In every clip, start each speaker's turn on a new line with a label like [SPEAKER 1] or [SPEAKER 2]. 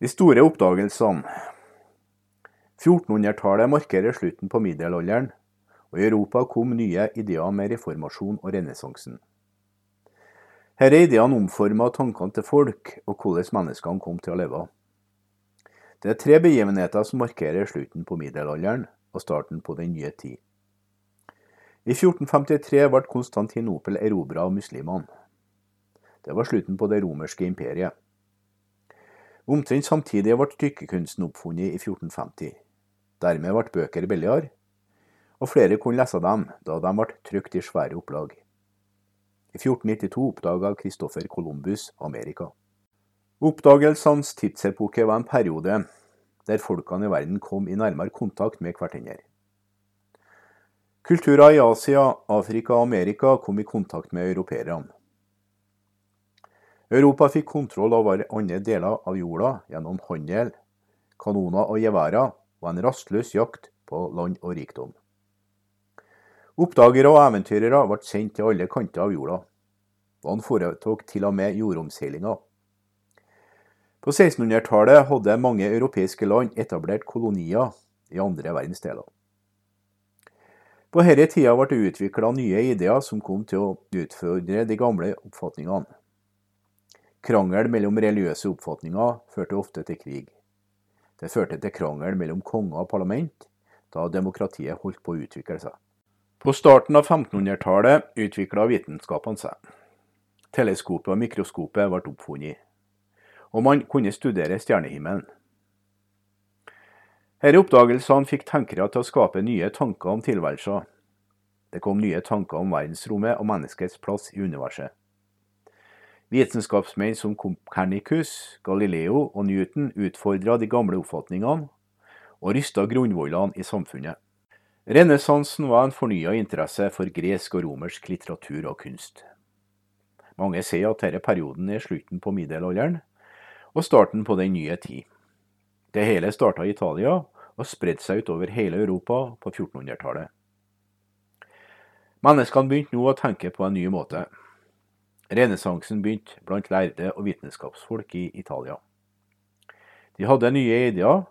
[SPEAKER 1] De store oppdagelsene 1400-tallet markerer slutten på middelalderen, og i Europa kom nye ideer med reformasjon og renessansen. Disse ideene omforma tankene til folk og hvordan menneskene kom til å leve. Det er tre begivenheter som markerer slutten på middelalderen og starten på den nye tid. I 1453 ble Konstantinopel erobra av muslimene. Det var slutten på det romerske imperiet. Omtrent samtidig ble trykkekunsten oppfunnet i 1450. Dermed ble bøker billigere, og flere kunne lese dem da de ble trykt i svære opplag. I 1492 oppdaga Christoffer Columbus Amerika. Oppdagelsenes tidsepoke var en periode der folkene i verden kom i nærmere kontakt med hverandre. Kulturer i Asia, Afrika og Amerika kom i kontakt med europeerne. Europa fikk kontroll over andre deler av jorda gjennom handel, kanoner og geværer og en rastløs jakt på land og rikdom. Oppdagere og eventyrere ble sendt til alle kanter av jorda. Han foretok til og med jordomseilinger. På 1600-tallet hadde mange europeiske land etablert kolonier i andre verdensdeler. På denne tida ble det utvikla nye ideer som kom til å utfordre de gamle oppfatningene. Krangel mellom religiøse oppfatninger førte ofte til krig. Det førte til krangel mellom konge og parlament, da demokratiet holdt på å utvikle seg. På starten av 1500-tallet utvikla vitenskapene seg. Teleskopet og mikroskopet ble oppfunnet, og man kunne studere stjernehimmelen. Disse oppdagelsene fikk tenkere til å skape nye tanker om tilværelsen. Det kom nye tanker om verdensrommet og menneskets plass i universet. Vitenskapsmenn som Copernicus, Galileo og Newton utfordra de gamle oppfatningene og rysta grunnvollene i samfunnet. Renessansen var en fornya interesse for gresk og romersk litteratur og kunst. Mange sier at denne perioden er slutten på middelalderen og starten på den nye tid. Det hele starta i Italia og spredte seg utover hele Europa på 1400-tallet. Menneskene begynte nå å tenke på en ny måte. Renessansen begynte blant lærde og vitenskapsfolk i Italia. De hadde nye ideer,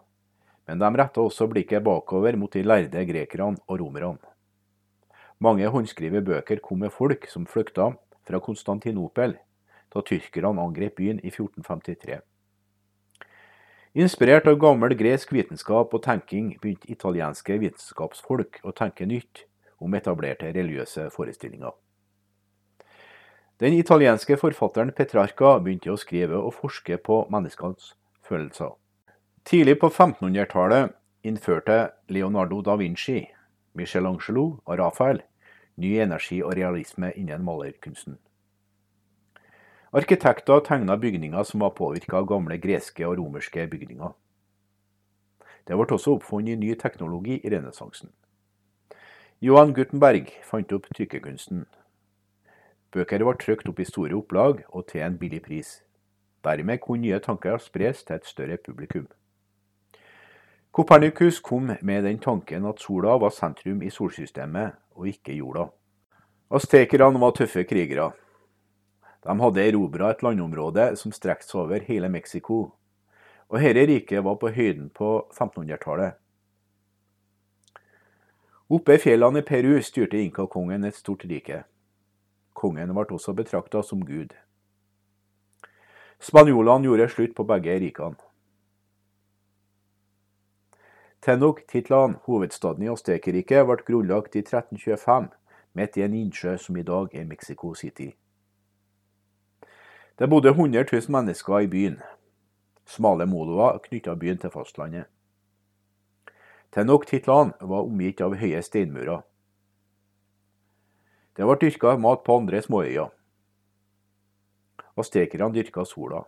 [SPEAKER 1] men de retta også blikket bakover mot de lærde grekerne og romerne. Mange håndskrevne bøker kom med folk som flykta fra Konstantinopel da tyrkerne angrep byen i 1453. Inspirert av gammel gresk vitenskap og tenking begynte italienske vitenskapsfolk å tenke nytt om etablerte religiøse forestillinger. Den italienske forfatteren Petrarca begynte å skrive og forske på menneskenes følelser. Tidlig på 1500-tallet innførte Leonardo da Vinci, Michelangelo og Rafael ny energi og realisme innen malerkunsten. Arkitekter tegna bygninger som var påvirka av gamle greske og romerske bygninger. Det ble også oppfunnet ny teknologi i renessansen. Johan Gutenberg fant opp trykkekunsten, Bøker ble trykt opp i store opplag og til en billig pris. Dermed kunne nye tanker spres til et større publikum. Kopernikus kom med den tanken at sola var sentrum i solsystemet, og ikke jorda. Aztekerne var tøffe krigere. De hadde erobra et landområde som strekte seg over hele Mexico, og dette riket var på høyden på 1500-tallet. Oppe i fjellene i Peru styrte inkakongen et stort rike. Kongen ble også betrakta som gud. Spanjolene gjorde slutt på begge rikene. Tenochtitlan, hovedstaden i Aztekerriket, ble grunnlagt i 1325 midt i en innsjø som i dag er Mexico City. Det bodde 100 000 mennesker i byen. Smale moloer knytta byen til fastlandet. Tenochtitlan var omgitt av høye steinmurer. Det var dyrka mat på andre småøyer. Astekerne dyrka sola.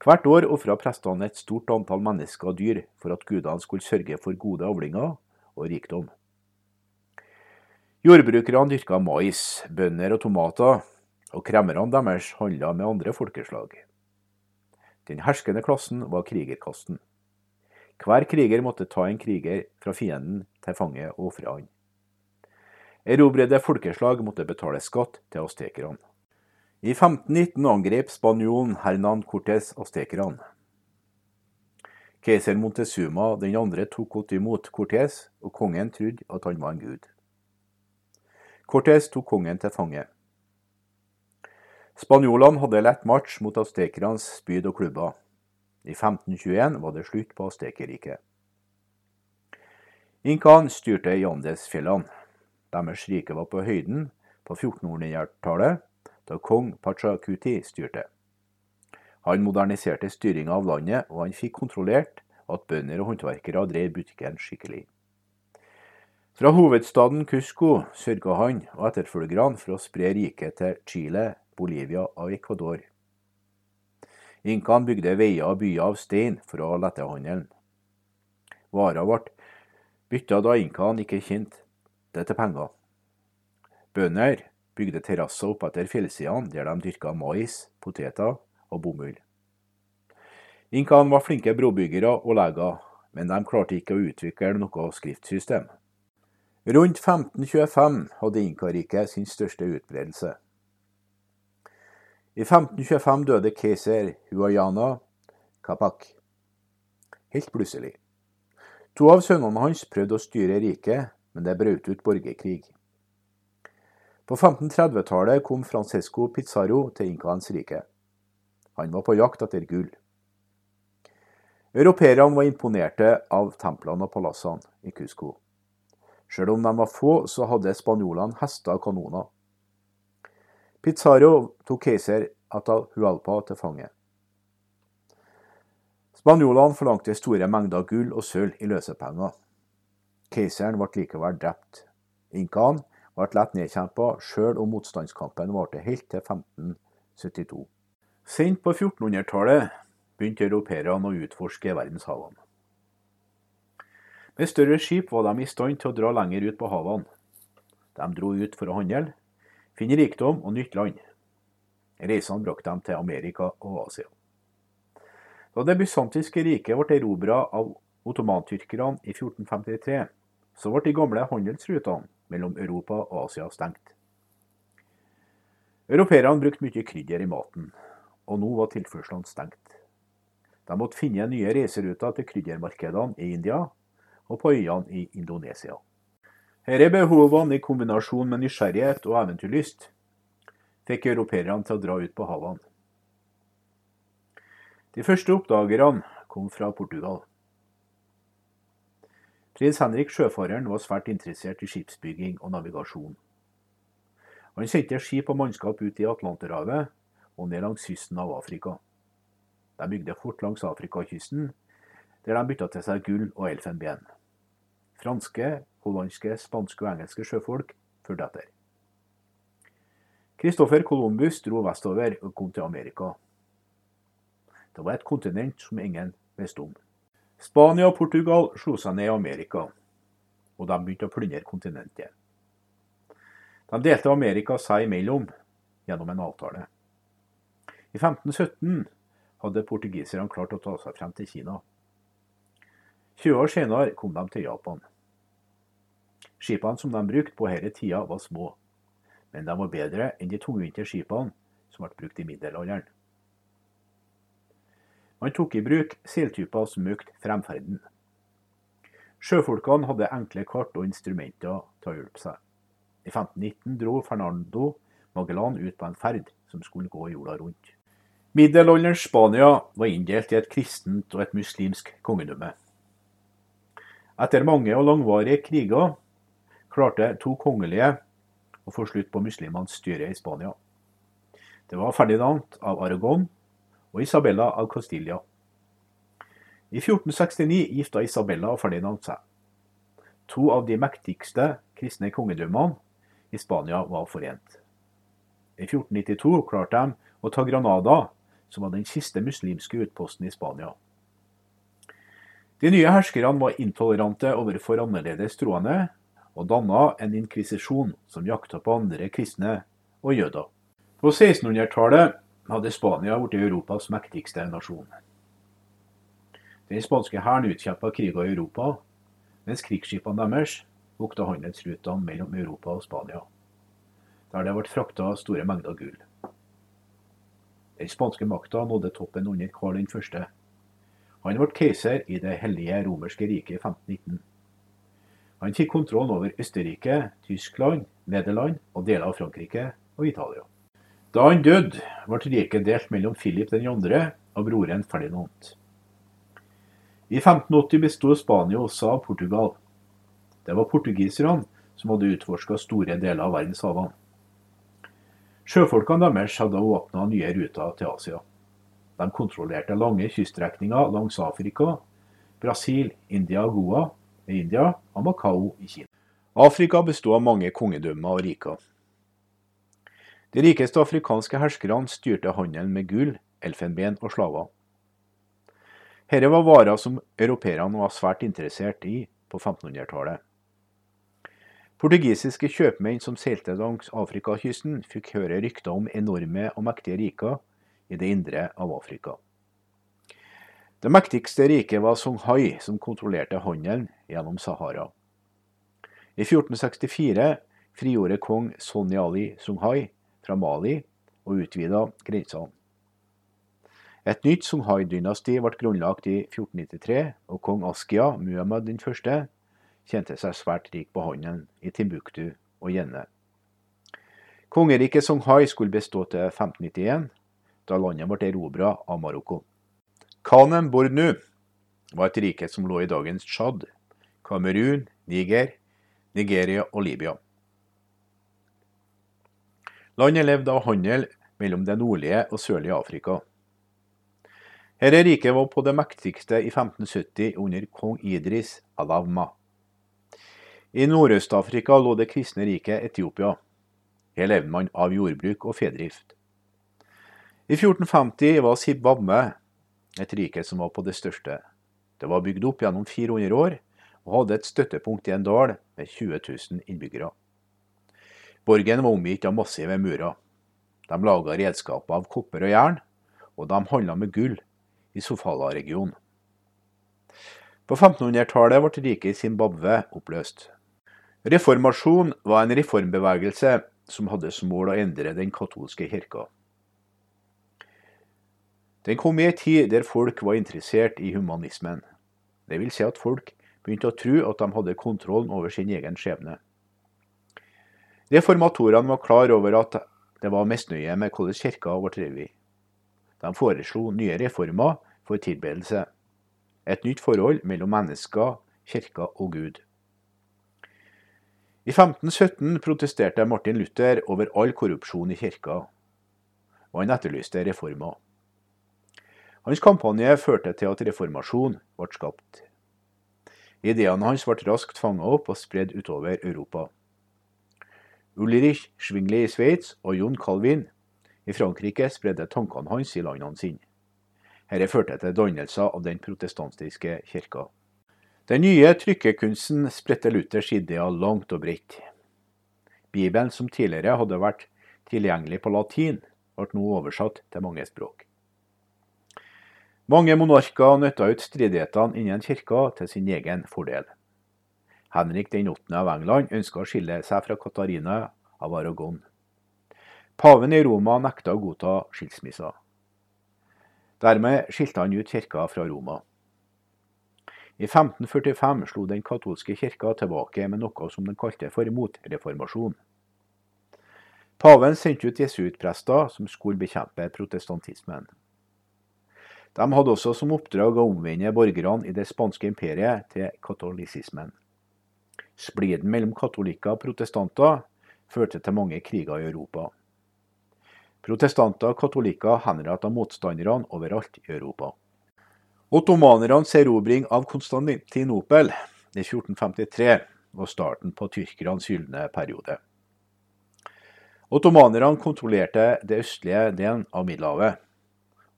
[SPEAKER 1] Hvert år ofra prestene et stort antall mennesker og dyr for at gudene skulle sørge for gode avlinger og rikdom. Jordbrukerne dyrka mais, bønner og tomater, og kremmerne deres handla med andre folkeslag. Den herskende klassen var krigerkasten. Hver kriger måtte ta en kriger fra fienden til fange og ofre han. Erobrede folkeslag måtte betale skatt til aztekerne. I 1519 angrep spanjolen Hernan Cortes aztekerne. Keiser Montezuma den andre tok godt imot Cortés, og kongen trodde at han var en gud. Cortés tok kongen til fange. Spanjolene hadde lett match mot aztekernes spyd og klubber. I 1521 var det slutt på Aztekerriket. Inkaen styrte i Andesfjellene. Deres rike var på høyden på 1400-tallet, da kong Pachacuti styrte. Han moderniserte styringa av landet, og han fikk kontrollert at bønder og håndverkere drev butikken skikkelig. Fra hovedstaden Cusco sørga han og etterfølgerne for å spre riket til Chile, Bolivia og Ecuador. Inkaen bygde veier og byer av stein for å lette handelen. Varer ble bytta da inkaen ikke kjente det til penger. Bønder bygde terrasser oppetter fjellsidene der de dyrka mais, poteter og bomull. Inkaene var flinke brobyggere og leger, men de klarte ikke å utvikle noe skriftsystem. Rundt 1525 hadde Inkariket sin største utbredelse. I 1525 døde keiser Huayana Kapak. Helt plutselig. To av sønnene hans prøvde å styre riket, men det brøt ut borgerkrig. På 1530-tallet kom Francesco Pizarro til inkaens rike. Han var på jakt etter gull. Europeerne var imponerte av templene og palassene i Cusco. Selv om de var få, så hadde spanjolene hester og kanoner. Pizarro tok keiser Atahualpa til fange. Spanjolene forlangte store mengder gull og sølv i løsepenger. Keiseren ble likevel drept. Inkaen ble lett nedkjempa, sjøl om motstandskampen varte helt til 1572. Sent på 1400-tallet begynte europeerne å utforske verdenshavene. Med større skip var de i stand til å dra lenger ut på havene. De dro ut for å handle, finne rikdom og nytt land. Reisene brakte dem til Amerika og Asia. Da det bysantiske riket ble erobra av ottomantyrkerne i 1453, så ble de gamle handelsrutene mellom Europa og Asia stengt. Europeerne brukte mye krydder i maten, og nå var tilførslene stengt. De måtte finne nye reiseruter til kryddermarkedene i India og på øyene i Indonesia. Her er behovene i kombinasjon med nysgjerrighet og eventyrlyst fikk europeerne til å dra ut på havene. De første oppdagerne kom fra Portugal. Prins Henrik sjøfareren var svært interessert i skipsbygging og navigasjon. Han sendte skip og mannskap ut i Atlanterhavet og ned langs kysten av Afrika. De bygde fort langs Afrikakysten, der de bytta til seg gull og elfenben. Franske, hollandske, spanske og engelske sjøfolk fulgte etter. Christoffer Columbus dro vestover og kom til Amerika. Det var et kontinent som ingen visste om. Spania og Portugal slo seg ned i Amerika, og de begynte å plyndre kontinentet. De delte Amerika seg imellom gjennom en avtale. I 1517 hadde portugiserne klart å ta seg frem til Kina. 20 år senere kom de til Japan. Skipene som de brukte på denne tida var små, men de var bedre enn de tungvinte skipene som ble brukt i middelalderen. Man tok i bruk seiltyper som økte fremferden. Sjøfolkene hadde enkle kart og instrumenter til å hjelpe seg. I 1519 dro Fernando Magellan ut på en ferd som skulle gå jorda rundt. Middelalderens Spania var inndelt i et kristent og et muslimsk kongedømme. Etter mange og langvarige kriger klarte to kongelige å få slutt på muslimenes styre i Spania. Det var Ferdinand av Aragon og Isabella av Castilla. I 1469 gifta Isabella og Ferdinand seg. To av de mektigste kristne kongedømmene i Spania var forent. I 1492 klarte de å ta Granada som var den siste muslimske utposten i Spania. De nye herskerne var intolerante overfor annerledes troende, og danna en inkvisisjon som jakta på andre kristne og jøder. På 1600-tallet hadde Spania blitt Europas mektigste nasjon. Den spanske hæren utkjempa kriger i Europa, mens krigsskipene deres vokta handelsrutene mellom Europa og Spania, der det ble frakta store mengder gull. Den spanske makta nådde toppen under Karl 1. Han ble keiser i Det hellige romerske riket i 1519. Han fikk kontrollen over Østerrike, Tyskland, Nederland og deler av Frankrike og Italia. Da han døde, ble riket delt mellom Philip 2. og broren Ferdinand. I 1580 besto Spania også av Portugal. Det var portugiserne som hadde utforska store deler av verdenshavene. Sjøfolkene deres hadde åpna nye ruter til Asia. De kontrollerte lange kyststrekninger langs Afrika, Brasil, India og Goa i India og Macau i Kina. Afrika bestod av mange kongedømmer og riker. De rikeste afrikanske herskerne styrte handelen med gull, elfenben og slaver. Dette var varer som europeerne var svært interessert i på 1500-tallet. Portugisiske kjøpmenn som seilte langs Afrikakysten, fikk høre rykter om enorme og mektige riker i det indre av Afrika. Det mektigste riket var Songhai, som kontrollerte handelen gjennom Sahara. I 1464 frigjorde kong Sonyali Songhai fra Mali og utvida grensene. Et nytt Songhai-dynasti ble grunnlagt i 1493, og kong Askia, Muhammad 1., tjente seg svært rik på handelen i Timbuktu og Jenne. Kongeriket Songhai skulle bestå til 1591, da landet ble erobra av Marokko. Khanem Bornu var et rike som lå i dagens Tsjad, Kamerun, Niger, Nigeria og Libya. Landet levde av handel mellom det nordlige og sørlige Afrika. Dette riket var på det mektigste i 1570 under kong Idris Alavma. I Nordøst-Afrika lå det kristne riket Etiopia. Her levde man av jordbruk og fedrift. I 1450 var Zimbabwe et rike som var på det største. Det var bygd opp gjennom 400 år og hadde et støttepunkt i en dal med 20 000 innbyggere. Borgen var omgitt av massive murer. De laga redskaper av kopper og jern, og de handla med gull i Sofala-regionen. På 1500-tallet ble riket i Zimbabwe oppløst. Reformasjon var en reformbevegelse som hadde som mål å endre den katolske kirka. Den kom i en tid der folk var interessert i humanismen. Det vil si at folk begynte å tro at de hadde kontrollen over sin egen skjebne. Reformatorene var klar over at det var misnøye med hvordan kirka ble drevet. De foreslo nye reformer for tilbedelse. Et nytt forhold mellom mennesker, kirka og Gud. I 1517 protesterte Martin Luther over all korrupsjon i kirka, og han etterlyste reformer. Hans kampanje førte til at reformasjon ble skapt. Ideene hans ble raskt fanget opp og spredd utover Europa. Ulrich Schwingli i Sveits og Jon Calvin i Frankrike spredde tankene hans i landene sine. Dette førte til dannelser av den protestantiske kirka. Den nye trykkekunsten spredte Luthers ideer langt og bredt. Bibelen, som tidligere hadde vært tilgjengelig på latin, ble nå oversatt til mange språk. Mange monarker nytta ut stridighetene innen kirka til sin egen fordel. Henrik den 8. av England ønska å skille seg fra Katarina av Aragon. Paven i Roma nekta å godta skilsmissa. Dermed skilte han ut kirka fra Roma. I 1545 slo den katolske kirka tilbake med noe som den kalte for motreformasjon. Paven sendte ut jesuitprester som skulle bekjempe protestantismen. De hadde også som oppdrag å omvende borgerne i det spanske imperiet til katolisismen. Spliden mellom katolikker og protestanter førte til mange kriger i Europa. Protestanter og katolikker henrettet motstanderne overalt i Europa. Ottomanernes erobring av Konstantinopel i 1453 var starten på tyrkernes gylne periode. Ottomanerne kontrollerte det østlige delen av Middelhavet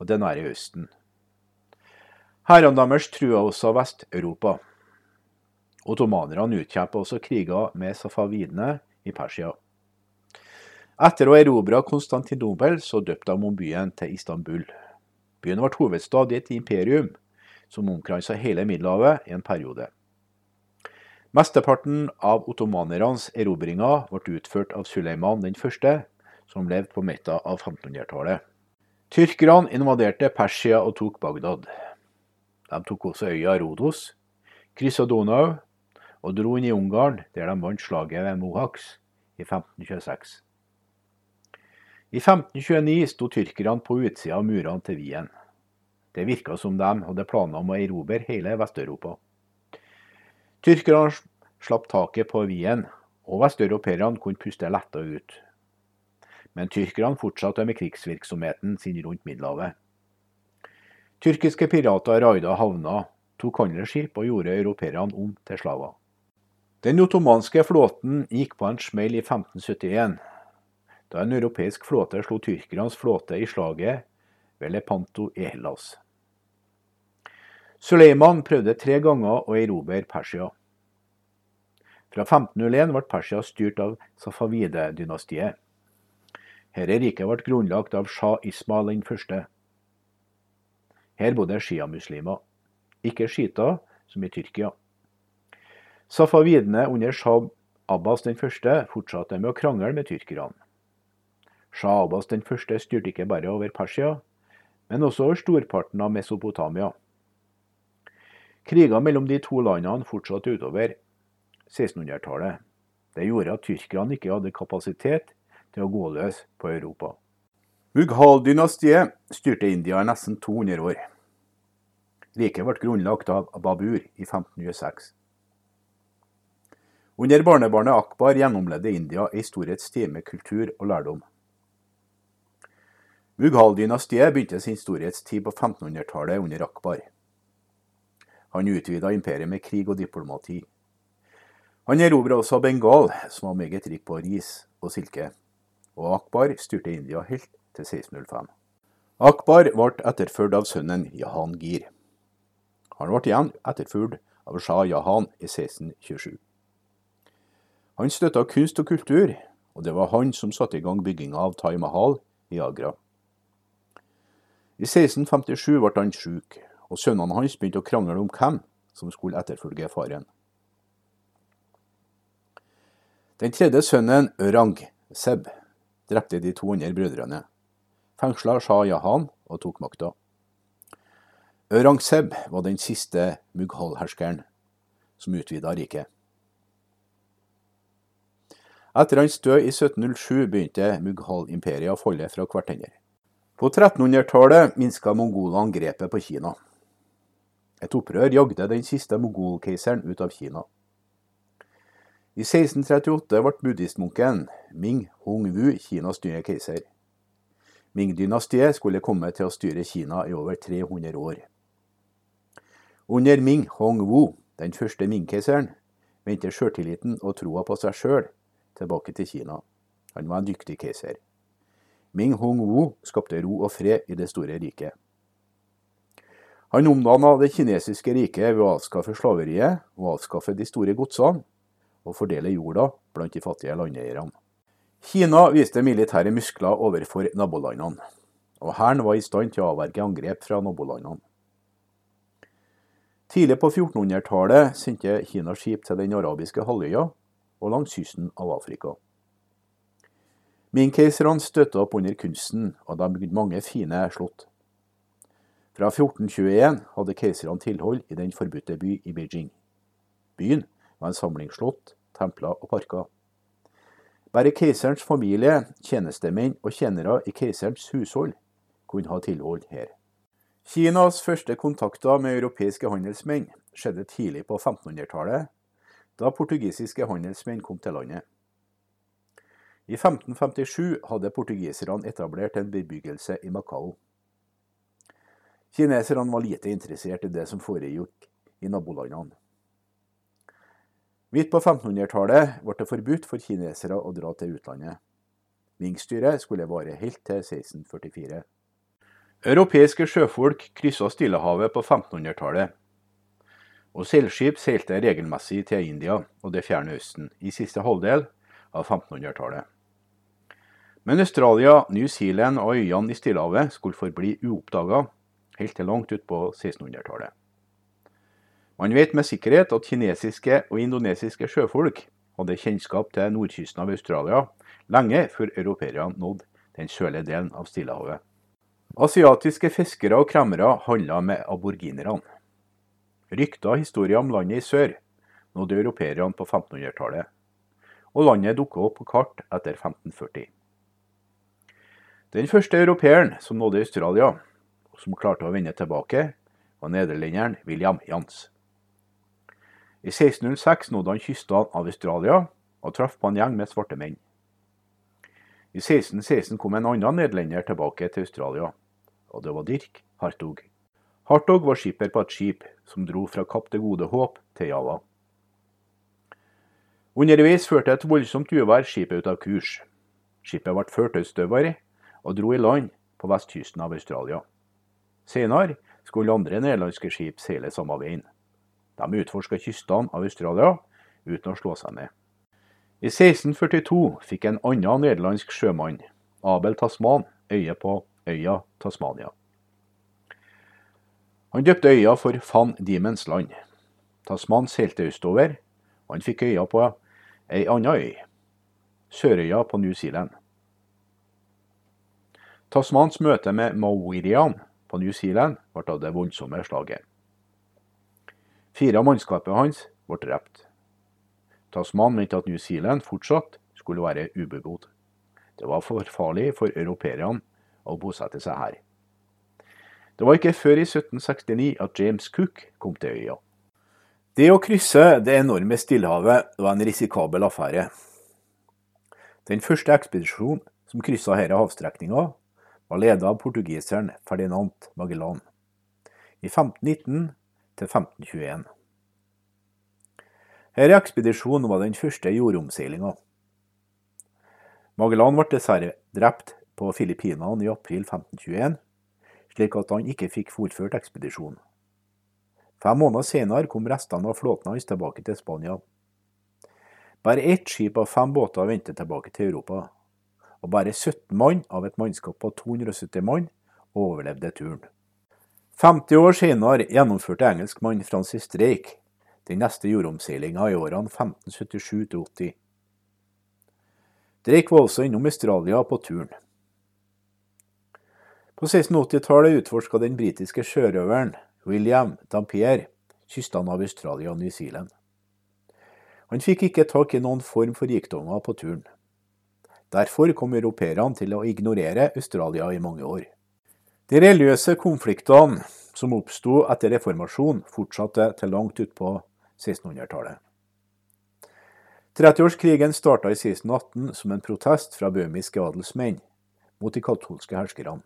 [SPEAKER 1] og det nære Østen. Hærene deres trua også Vest-Europa. Ottomanerne utkjempet også kriger med safavidene i Persia. Etter å ha erobra Konstantinopel, så døpte de om byen til Istanbul. Byen ble hovedstad i et imperium som omkransa hele Middelhavet i en periode. Mesteparten av ottomanernes erobringer ble utført av Suleiman den første, som levde på midten av 1500-tallet. Tyrkerne invaderte Persia og tok Bagdad. De tok også øya Rodos, kryssa Donau og dro inn i Ungarn, der de vant slaget ved Mohaks i 1526. I 1529 sto tyrkerne på utsida av murene til Wien. Det virka som de hadde planer om å erobre hele Vest-Europa. Tyrkerne slapp taket på Wien, og vesteuropeerne kunne puste letta ut. Men tyrkerne fortsatte med krigsvirksomheten sin rundt Middelhavet. Tyrkiske pirater raida havna, tok handelsskip og gjorde europeerne om til slaver. Den ottomanske flåten gikk på en smell i 1571 da en europeisk flåte slo tyrkernes flåte i slaget ved Lepanto i Hellas. Suleiman prøvde tre ganger å erobre Persia. Fra 1501 ble Persia styrt av Safavide-dynastiet. Dette riket ble grunnlagt av Shah Ismail 1. Her bodde sjiamuslimer, ikke shita som i Tyrkia. Safavidene under Shah Abbas 1. fortsatte med å krangle med tyrkerne. Shah Abbas den første styrte ikke bare over Persia, men også over storparten av Mesopotamia. Kriger mellom de to landene fortsatte utover 1600-tallet. Det gjorde at tyrkerne ikke hadde kapasitet til å gå løs på Europa. Mughal-dynastiet styrte India i nesten 200 år. Riket ble grunnlagt av Babur i 1526. Under barnebarnet Akbar gjennomledde India ei storhetstid med kultur og lærdom. Mughal-dynastiet begynte sin storhetstid på 1500-tallet under Akbar. Han utvida imperiet med krig og diplomati. Han erobra også Bengal, som var meget rik på ris og silke, og Akbar styrte India helt til 1605. Akbar ble etterfulgt av sønnen Jahan Gir. Han ble igjen etterfulgt av Shah Jahan i 1627. Han støtta kunst og kultur, og det var han som satte i gang bygginga av Tai Mahal i Agra. I 1657 ble han syk, og sønnene hans begynte å krangle om hvem som skulle etterfølge faren. Den tredje sønnen, Ørang Seb, drepte de to andre brødrene, fengsla Shah Jahan og tok makta. Ørang Seb var den siste Mughal-herskeren som utvida riket. Etter hans død i 1707 begynte Mughal-imperiet å falle fra hverandre. På 1300-tallet minska mongolene grepet på Kina. Et opprør jagde den siste mongolkeiseren ut av Kina. I 1638 ble buddhistmunken Ming Hong-wu Kinas nye keiser. Ming-dynastiet skulle komme til å styre Kina i over 300 år. Under Ming Hong-wu, den første Ming-keiseren, vendte sjøltilliten og troa på seg sjøl tilbake til Kina. Han var en dyktig keiser. Ming Hong-wu skapte ro og fred i det store riket. Han omdanna det kinesiske riket ved å avskaffe slaveriet og avskaffe de store godsene, og fordele jorda blant de fattige landeierne. Kina viste militære muskler overfor nabolandene, og hæren var i stand til å avverge angrep fra nabolandene. Tidlig på 1400-tallet sendte Kina skip til den arabiske halvøya og langs kysten av Afrika. Ming-keiserne støtta opp under kunsten, og de bygde mange fine slott. Fra 1421 hadde keiserne tilhold i Den forbudte by i Beijing. Byen var en samling slott, templer og parker. Bare keiserens familie, tjenestemenn og tjenere i keiserens hushold kunne ha tilhold her. Kinas første kontakter med europeiske handelsmenn skjedde tidlig på 1500-tallet, da portugisiske handelsmenn kom til landet. I 1557 hadde portugiserne etablert en bebyggelse i Macao. Kineserne var lite interessert i det som foregikk i nabolandene. Midt på 1500-tallet ble det forbudt for kinesere å dra til utlandet. Ming-styret skulle vare helt til 1644. Europeiske sjøfolk kryssa Stillehavet på 1500-tallet, og seilskip seilte regelmessig til India og det fjerne Østen i siste halvdel av 1500-tallet. Men Australia, New Zealand og øyene i Stillehavet skulle forbli uoppdaga helt til langt utpå 1600-tallet. Man vet med sikkerhet at kinesiske og indonesiske sjøfolk hadde kjennskap til nordkysten av Australia lenge før europeerne nådde den sørlige delen av Stillehavet. Asiatiske fiskere og kremmere handla med aborginerne. Rykter og historier om landet i sør nådde europeerne på 1500-tallet, og landet dukka opp på kart etter 1540. Den første europeeren som nådde Australia, og som klarte å vende tilbake, var nederlenderen William Jans. I 1606 nådde han kystene av Australia og traff på en gjeng med svarte menn. I 1616 kom en annen nederlender tilbake til Australia, og det var Dirk Hartog. Hartog var skipper på et skip som dro fra Kapp det gode håp til Java. Underveis førte et voldsomt uvær skipet ut av kurs. Skipet ble ført østover og dro i land på vestkysten av Australia. Senere skulle andre nederlandske skip seile samme veien. De utforska kystene av Australia uten å slå seg ned. I 1642 fikk en annen nederlandsk sjømann, Abel Tasman, øye på øya Tasmania. Han døpte øya for Van Diemens land. Tasman seilte østover, og han fikk øya på ei anna øy, Sørøya på New Zealand. Tasmans møte med Maoirian på New Zealand ble av det voldsomme slaget. Fire av mannskapet hans ble drept. Tasman mente at New Zealand fortsatt skulle være ubebodd. Det var for farlig for europeerne å bosette seg her. Det var ikke før i 1769 at James Cook kom til øya. Det å krysse det enorme Stillehavet var en risikabel affære. Den første ekspedisjonen som kryssa denne havstrekninga, var ledet av portugiseren Ferdinand Magellan i 1519 til 1521. Denne ekspedisjonen var den første jordomseilinga. Magellan ble dessverre drept på Filippinene i april 1521, slik at han ikke fikk fullført ekspedisjonen. Fem måneder senere kom restene av flåten hans tilbake til Spania. Bare ett skip av fem båter vendte tilbake til Europa, og bare 17 mann av et mannskap på 270 mann overlevde turen. 50 år senere gjennomførte engelskmann Francis Drake den neste jordomseilinga i årene 1577 til 80. Drake var også innom Australia på turen. På 1680-tallet utforska den britiske sjørøveren William Dampier kystene av Australia og New Zealand. Han fikk ikke tak i noen form for rikdommer på turen. Derfor kom europeerne til å ignorere Australia i mange år. De religiøse konfliktene som oppsto etter reformasjon, fortsatte til langt utpå 1600-tallet. 30-årskrigen starta i 1618 som en protest fra bøhmiske adelsmenn mot de katolske herskerne.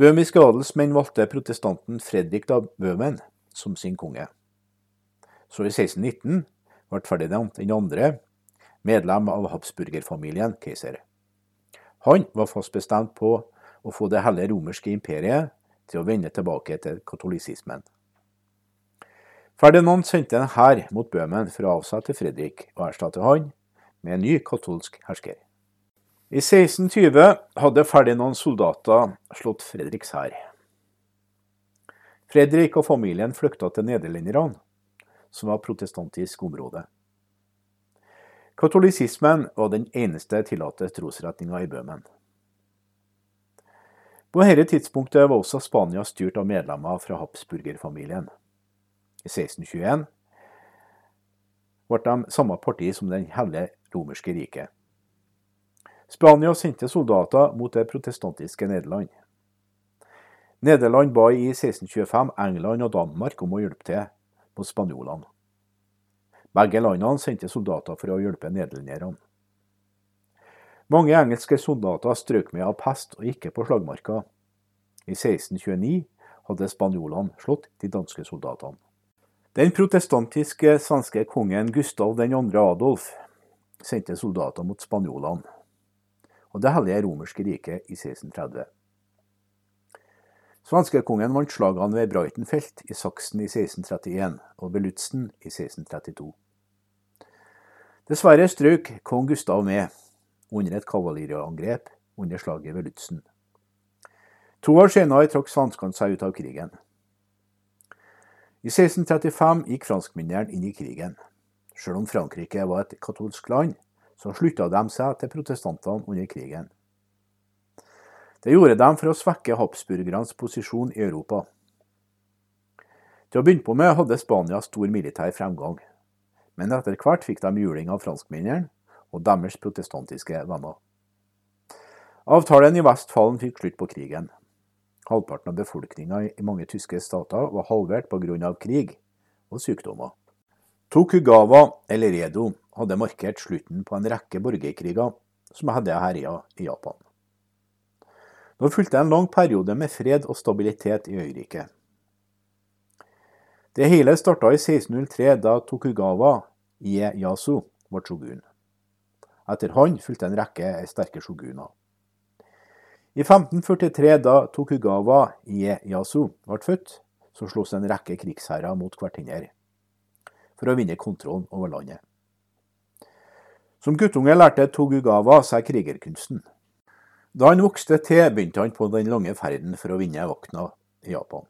[SPEAKER 1] Bøhmiske adelsmenn valgte protestanten Fredrik av Bøhmen som sin konge. Så i 1619 ble Ferdinand den andre medlem av habsburgerfamilien, keiser. Han var fast bestemt på å få det hele romerske imperiet til å vende tilbake til katolisismen. Ferdinand sendte en hær mot Bøhmen for å avsette Fredrik og erstatte han med en ny katolsk hersker. I 1620 hadde Ferdinand soldater slått Fredriks hær. Fredrik og familien flykta til nederlenderne, som var protestantisk område. Katolisismen var den eneste tillatte trosretninga i Bøhmen. På dette tidspunktet var også Spania styrt av medlemmer fra habsburgerfamilien. I 1621 ble de samme parti som Den hellige romerske riket. Spania sendte soldater mot det protestantiske Nederland. Nederland ba i 1625 England og Danmark om å hjelpe til mot spanjolene. Begge landene sendte soldater for å hjelpe nederlenderne. Mange engelske soldater strøk med av pest og ikke på slagmarka. I 1629 hadde spanjolene slått de danske soldatene. Den protestantiske svenske kongen Gustav 2. Adolf sendte soldater mot spanjolene og Det hellige romerske riket i 1630. Svenskekongen vant slagene ved Breitenfeld i Saksen i 1631 og ved Lutzen i 1632. Dessverre strøk kong Gustav med under et kavaleriangrep under slaget ved Lutzen. To år senere trakk svenskene seg ut av krigen. I 1635 gikk franskmennene inn i krigen. Selv om Frankrike var et katolsk land, så slutta de seg til protestantene under krigen. Det gjorde de for å svekke habsburgernes posisjon i Europa. Til å begynne på med hadde Spania stor militær fremgang, men etter hvert fikk de juling av franskmennene og deres protestantiske venner. Avtalen i Vestfallen fikk slutt på krigen. Halvparten av befolkninga i mange tyske stater var halvert pga. krig og sykdommer. Tokugawa, eller Edo, hadde markert slutten på en rekke borgerkriger som hadde herja i Japan. Nå fulgte en lang periode med fred og stabilitet i øyriket. Det hele starta i 1603, da Tokugawa Ieyasu ble shogun. Etter han fulgte en rekke sterke shoguner. I 1543, da Tokugawa Ieyasu ble født, så sloss en rekke krigsherrer mot hverandre for å vinne kontrollen over landet. Som guttunge lærte Togugawa seg krigerkunsten. Da han vokste til, begynte han på den lange ferden for å vinne vakna i Japan.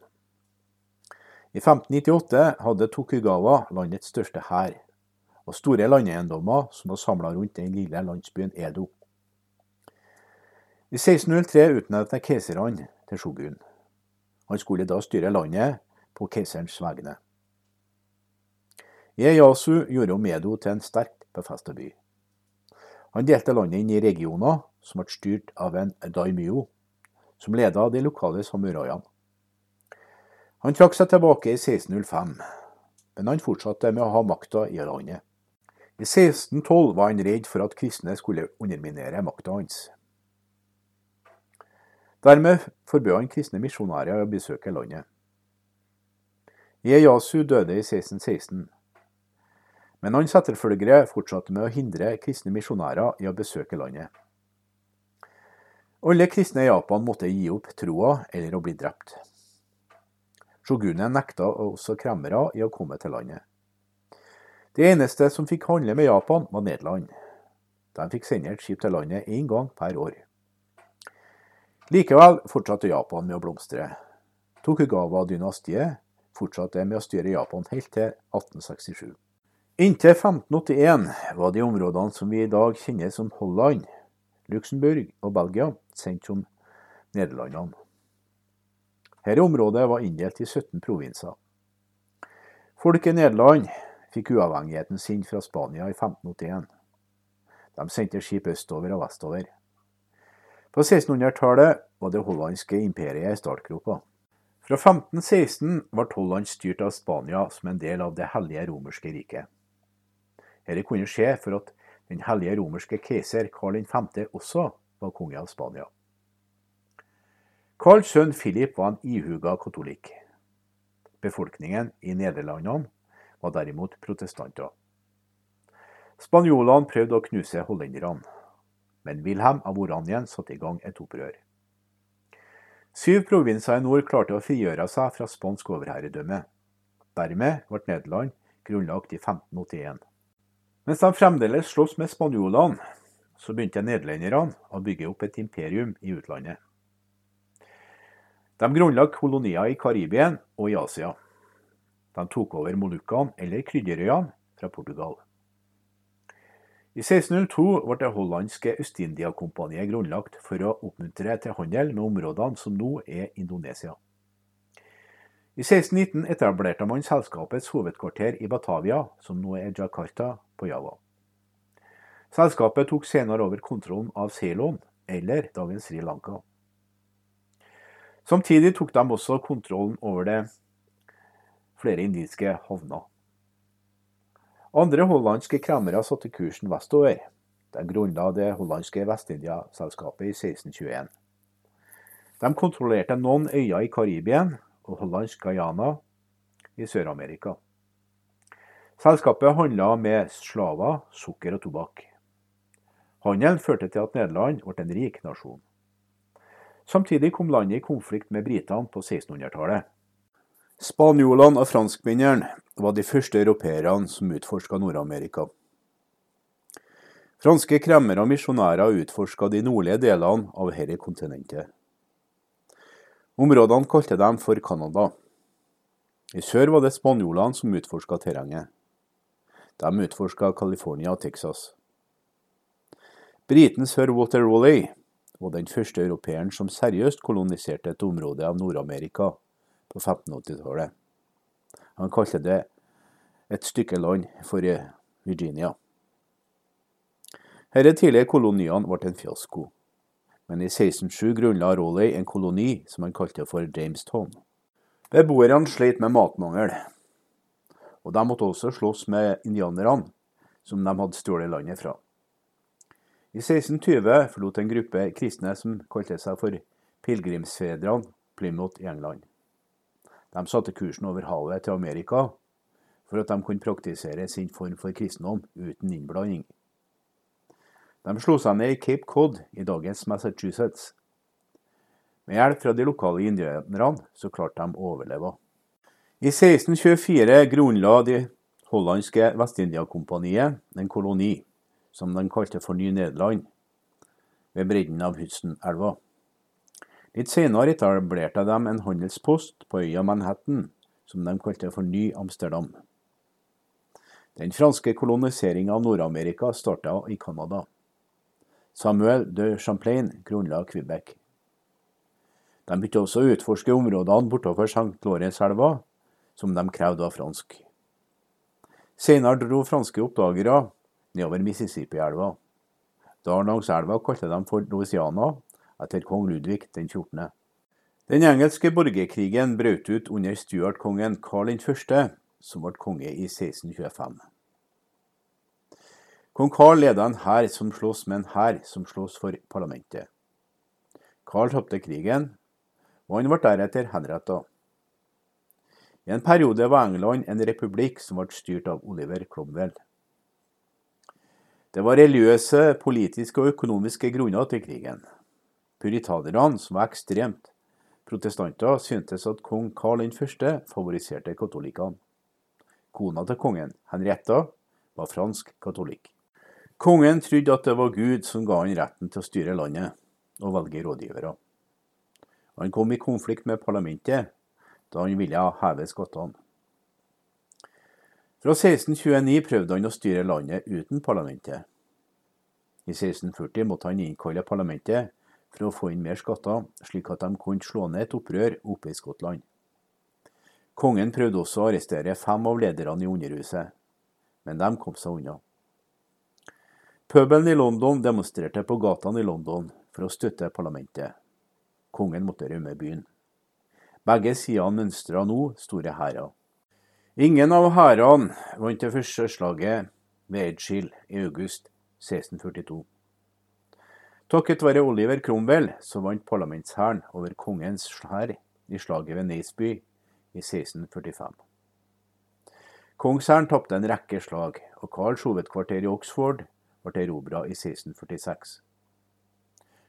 [SPEAKER 1] I 1598 hadde Tokugawa landets største hær, og store landeiendommer som var samla rundt den lille landsbyen Edo. I 1603 utnevnte keiserne til shogun. Han skulle da styre landet på keiserens vegne. Ieyasu gjorde Omedo til en sterkt befesta by. Han delte landet inn i regioner som ble styrt av en daimyo, som leda de lokale samuraiene. Han trakk seg tilbake i 1605, men han fortsatte med å ha makta i landet. I 1612 var han redd for at kristne skulle underminere makta hans. Dermed forbød han kristne misjonærer å besøke landet. Ieyasu døde i 1616. Men hans etterfølgere fortsatte med å hindre kristne misjonærer i å besøke landet. Alle kristne i Japan måtte gi opp troa eller å bli drept. Shogunen nekta også kremmere i å komme til landet. Det eneste som fikk handle med Japan, var Nederland. De fikk sende et skip til landet én gang per år. Likevel fortsatte Japan med å blomstre. Tokugawa-dynastiet fortsatte med å styre Japan helt til 1867. Inntil 1581 var de områdene som vi i dag kjenner som Holland, Luxembourg og Belgia, sendt som Nederlandene. Dette området var inndelt i 17 provinser. Folk i Nederland fikk uavhengigheten sin fra Spania i 1581. De sendte skip østover og vestover. På 1600-tallet var det hollandske imperiet i startgropa. Fra 1516 ble Holland styrt av Spania som en del av Det hellige romerske riket. Dette kunne skje for at den hellige romerske keiser Karl 5. også var konge av Spania. Karls sønn Philip var en ihuga katolikk. Befolkningen i Nederlandene var derimot protestanter. Spanjolene prøvde å knuse hollenderne, men Wilhelm av Oranien satte i gang et opprør. Syv provinser i nord klarte å frigjøre seg fra spansk overherredømme. Dermed ble Nederland grunnlagt i 1581. Mens de fremdeles sloss med spanjolene, så begynte nederlenderne å bygge opp et imperium i utlandet. De grunnla kolonier i Karibien og i Asia. De tok over Molukkene, eller Krydderøyene, fra Portugal. I 1602 ble det hollandske Øst-India-kompaniet grunnlagt for å oppmuntre til handel med områdene som nå er Indonesia. I 1619 etablerte man selskapets hovedkvarter i Batavia, som nå er Jakarta på Java. Selskapet tok senere over kontrollen av Ceylon, eller dagens Sri Lanka. Samtidig tok de også kontrollen over det flere indiske havner. Andre hollandske kremmere satte kursen vestover. De grunnla det hollandske Vest-India-selskapet i 1621. De kontrollerte noen øyer i Karibien og hollandsk Guyana i Sør-Amerika. Selskapet handla med slaver, sukker og tobakk. Handelen førte til at Nederland ble en rik nasjon. Samtidig kom landet i konflikt med britene på 1600-tallet. Spanjolene og franskmennene var de første europeerne som utforska Nord-Amerika. Franske kremmere og misjonærer utforska de nordlige delene av dette kontinentet. Områdene kalte de for Canada. I sør var det spanjolene som utforska terrenget. De utforska California og Texas. Briten sir Walter Raleigh var den første europeeren som seriøst koloniserte et område av Nord-Amerika på 1580-tallet. Han kalte det et stykke land for Virginia. Disse tidlige koloniene ble en fiasko, men i 1607 grunnla Raleigh en koloni som han kalte for Jamestown. Beboerne slet med matmangel, og de måtte også slåss med indianerne, som de hadde stjålet landet fra. I 1620 forlot en gruppe kristne som kalte seg for pilegrimsfedrene, Plymouth i England. De satte kursen over havet til Amerika for at de kunne praktisere sin form for kristendom uten innblanding. De slo seg ned i Cape Cod i dagens Massachusetts. Med hjelp fra de lokale indianerne så klarte de å overleve. I 1624 grunnla de hollandske Vest-India-kompaniet en koloni som de kalte for Ny-Nederland, ved bredden av Hudson-elva. Litt senere etablerte de en handelspost på øya Manhattan, som de kalte for Ny-Amsterdam. Den franske koloniseringa av Nord-Amerika starta i Canada. Samuel de Champlain grunnla Quebec. De begynte også å utforske områdene bortover St. Lawrence-elva, som de krevde var fransk. Senere dro franske oppdagere nedover Mississippi-elva. Da langs elva kalte de for Louisiana, etter kong Ludvig den 14. Den engelske borgerkrigen brøt ut under Stuart-kongen Karl 1., som ble konge i 1625. Kong Karl ledet en hær som sloss med en hær som sloss for parlamentet. Karl tapte krigen, og han ble deretter henrettet. I en periode var England en republikk som ble styrt av Oliver Cromwell. Det var religiøse, politiske og økonomiske grunner til krigen. Puritanerne, som var ekstremt protestanter, syntes at kong Karl 1. favoriserte katolikkene. Kona til kongen, Henrietta, var fransk katolikk. Kongen trodde at det var Gud som ga han retten til å styre landet og velge rådgivere. Han kom i konflikt med parlamentet da han ville heve skottene. Fra 1629 prøvde han å styre landet uten parlamentet. I 1640 måtte han innkalle parlamentet for å få inn mer skatter, slik at de kunne slå ned et opprør oppe i Skottland. Kongen prøvde også å arrestere fem av lederne i Underhuset, men de kom seg unna. Pøbelen i London demonstrerte på gatene i London for å støtte parlamentet. Kongen måtte rømme byen. Begge sidene mønstra nå store hærer. Ingen av hærene vant det første slaget ved Edgehill i august 1642. Takket være Oliver Cromwell så vant parlamentshæren over kongens hær i slaget ved Naseby i 1645. Kongshæren tapte en rekke slag, og Karls hovedkvarter i Oxford ble erobra i 1646.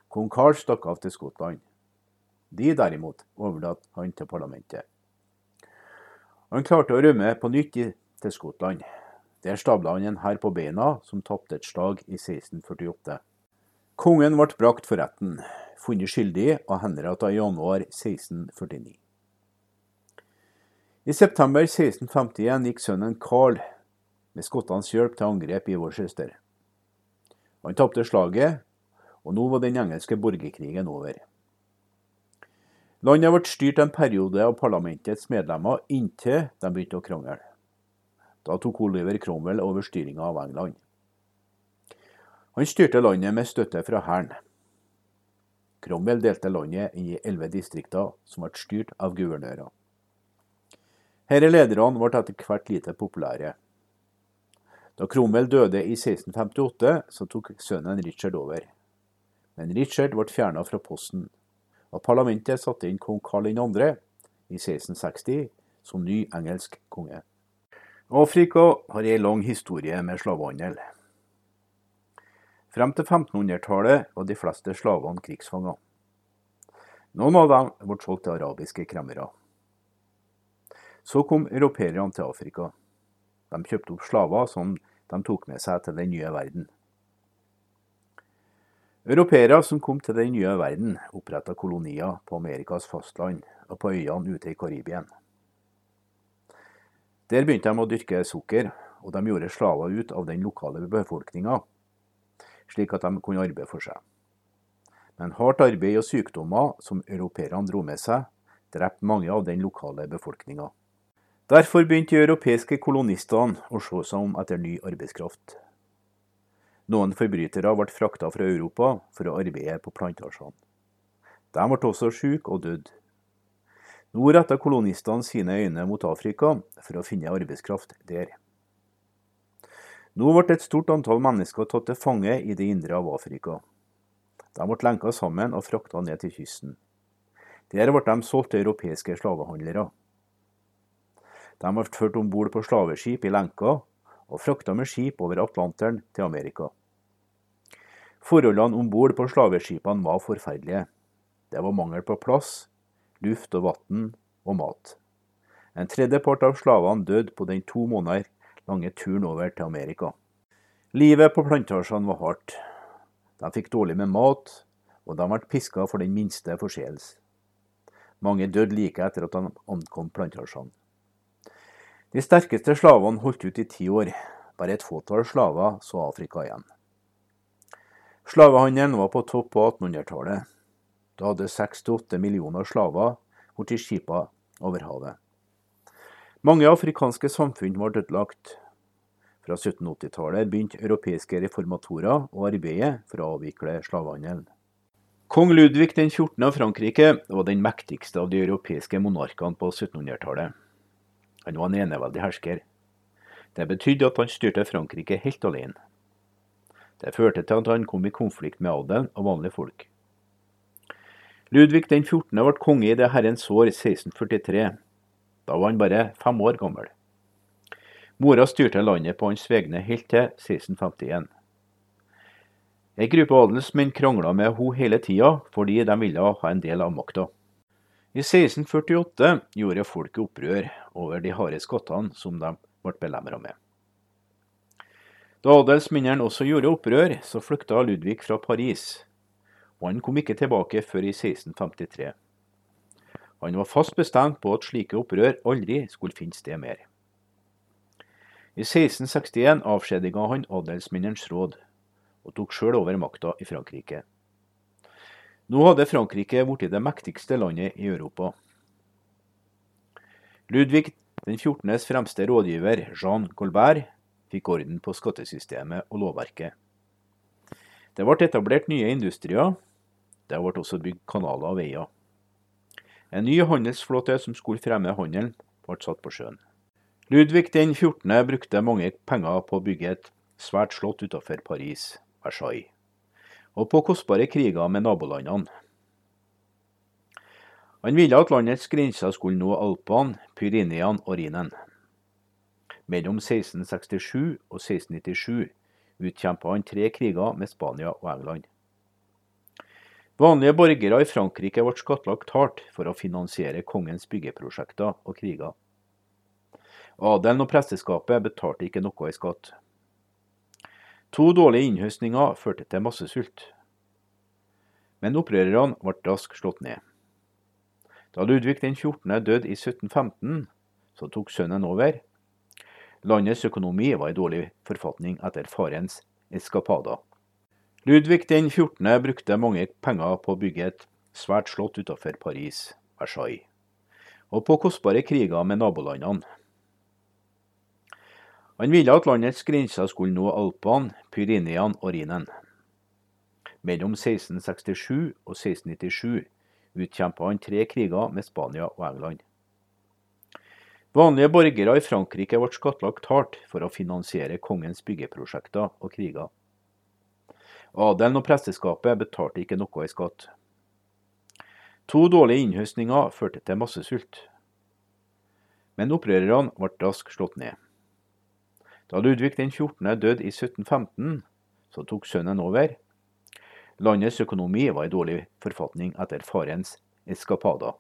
[SPEAKER 1] Kong Karl stakk av til Skottland. De derimot overlot han til parlamentet. Han klarte å rømme på nytt til Skottland. Der stabla han en hær på beina, som tapte et slag i 1648. Kongen ble brakt for retten, funnet skyldig og henrettet i januar 1649. I september 1651 gikk sønnen Carl med skottenes hjelp til angrep i Worcester. Han tapte slaget, og nå var den engelske borgerkrigen over. Landet ble styrt en periode av parlamentets medlemmer inntil de begynte å krangle. Da tok Oliver Cromwell over styringa av England. Han styrte landet med støtte fra hæren. Cromwell delte landet i elleve distrikter som ble styrt av guvernører. Disse lederne ble etter hvert lite populære. Da Cromwell døde i 1658, så tok sønnen Richard over. Men Richard ble fjerna fra posten og parlamentet satte inn kong Karl 2. i 1660 som ny engelsk konge. Afrika har ei lang historie med slavehandel. Frem til 1500-tallet var de fleste slavene krigsfanger. Noen av dem ble solgt til arabiske kremmere. Så kom europeerne til Afrika. De kjøpte opp slaver som de tok med seg til den nye verden. Europeere som kom til den nye verden, oppretta kolonier på Amerikas fastland og på øyene ute i Karibien. Der begynte de å dyrke sukker, og de gjorde slaver ut av den lokale befolkninga, slik at de kunne arbeide for seg. Men hardt arbeid og sykdommer som europeerne dro med seg, drepte mange av den lokale befolkninga. Derfor begynte de europeiske kolonistene å se seg om etter ny arbeidskraft. Noen forbrytere ble frakta fra Europa for å arbeide på plantasjene. De ble også syke og døde. Nå retta kolonistene sine øyne mot Afrika for å finne arbeidskraft der. Nå ble et stort antall mennesker tatt til fange i det indre av Afrika. De ble lenka sammen og frakta ned til kysten. Der ble de solgt til europeiske slavehandlere. De ble ført om bord på slaveskip i lenker og frakta med skip over Atlanteren til Amerika. Forholdene om bord på slaveskipene var forferdelige. Det var mangel på plass, luft og vann og mat. En tredjepart av slavene døde på den to måneder lange turen over til Amerika. Livet på plantasjene var hardt. De fikk dårlig med mat, og de ble piska for den minste forseelse. Mange døde like etter at de ankom plantasjene. De sterkeste slavene holdt ut i ti år. Bare et fåtall slaver så Afrika igjen. Slavehandelen var på topp på 1800-tallet. Da hadde seks til åtte millioner slaver blitt skipa over havet. Mange afrikanske samfunn var dødlagt. Fra 1780-tallet begynte europeiske reformatorer å arbeide for å avvikle slavehandelen. Kong Ludvig den 14. av Frankrike var den mektigste av de europeiske monarkene på 1700-tallet. Han var en eneveldig hersker. Det betydde at han styrte Frankrike helt alene. Det førte til at han kom i konflikt med adelen og vanlige folk. Ludvig den 14. ble konge i det herrens år 1643. Da var han bare fem år gammel. Mora styrte landet på hans vegne helt til 1651. Ei gruppe adelsmenn krangla med henne hele tida fordi de ville ha en del av makta. I 1648 gjorde folket opprør over de harde skattene som de ble belemra med. Da adelsmennene også gjorde opprør, så flykta Ludvig fra Paris, og han kom ikke tilbake før i 1653. Han var fast bestemt på at slike opprør aldri skulle finne sted mer. I 1661 avskjediga han adelsmennenes råd, og tok sjøl over makta i Frankrike. Nå hadde Frankrike blitt det mektigste landet i Europa. Ludvig den 14. fremste rådgiver, Jean Colbert, fikk orden på skattesystemet og lovverket. Det ble etablert nye industrier. Det ble også bygd kanaler og veier. En ny handelsflåte som skulle fremme handelen, ble satt på sjøen. Ludvig den 14. brukte mange penger på å bygge et svært slott utenfor Paris, Versailles og på kostbare kriger med nabolandene. Han ville at landets grenser skulle nå Alpene, Pyreneene og Rhinen. Mellom 1667 og 1697 utkjempa han tre kriger med Spania og England. Vanlige borgere i Frankrike ble skattlagt hardt for å finansiere kongens byggeprosjekter og kriger. Adelen og presteskapet betalte ikke noe i skatt. To dårlige innhøstninger førte til massesult. Men opprørerne ble raskt slått ned. Da Ludvig den 14. døde i 1715, så tok sønnen over. Landets økonomi var i dårlig forfatning etter farens eskapader. Ludvig den 14. brukte mange penger på å bygge et svært slott utenfor Paris, Versailles, og på kostbare kriger med nabolandene. Han ville at landets grenser skulle nå Alpene, Pyreneene og Rhinen. Mellom 1667 og 1697 utkjempa han tre kriger med Spania og England. Vanlige borgere i Frankrike ble skattlagt hardt for å finansiere kongens byggeprosjekter og kriger. Adelen og presteskapet betalte ikke noe i skatt. To dårlige innhøstninger førte til massesult. Men opprørerne ble raskt slått ned. Da Ludvig den 14. døde i 1715, så tok sønnen over. Landets økonomi var i dårlig forfatning etter farens eskapader.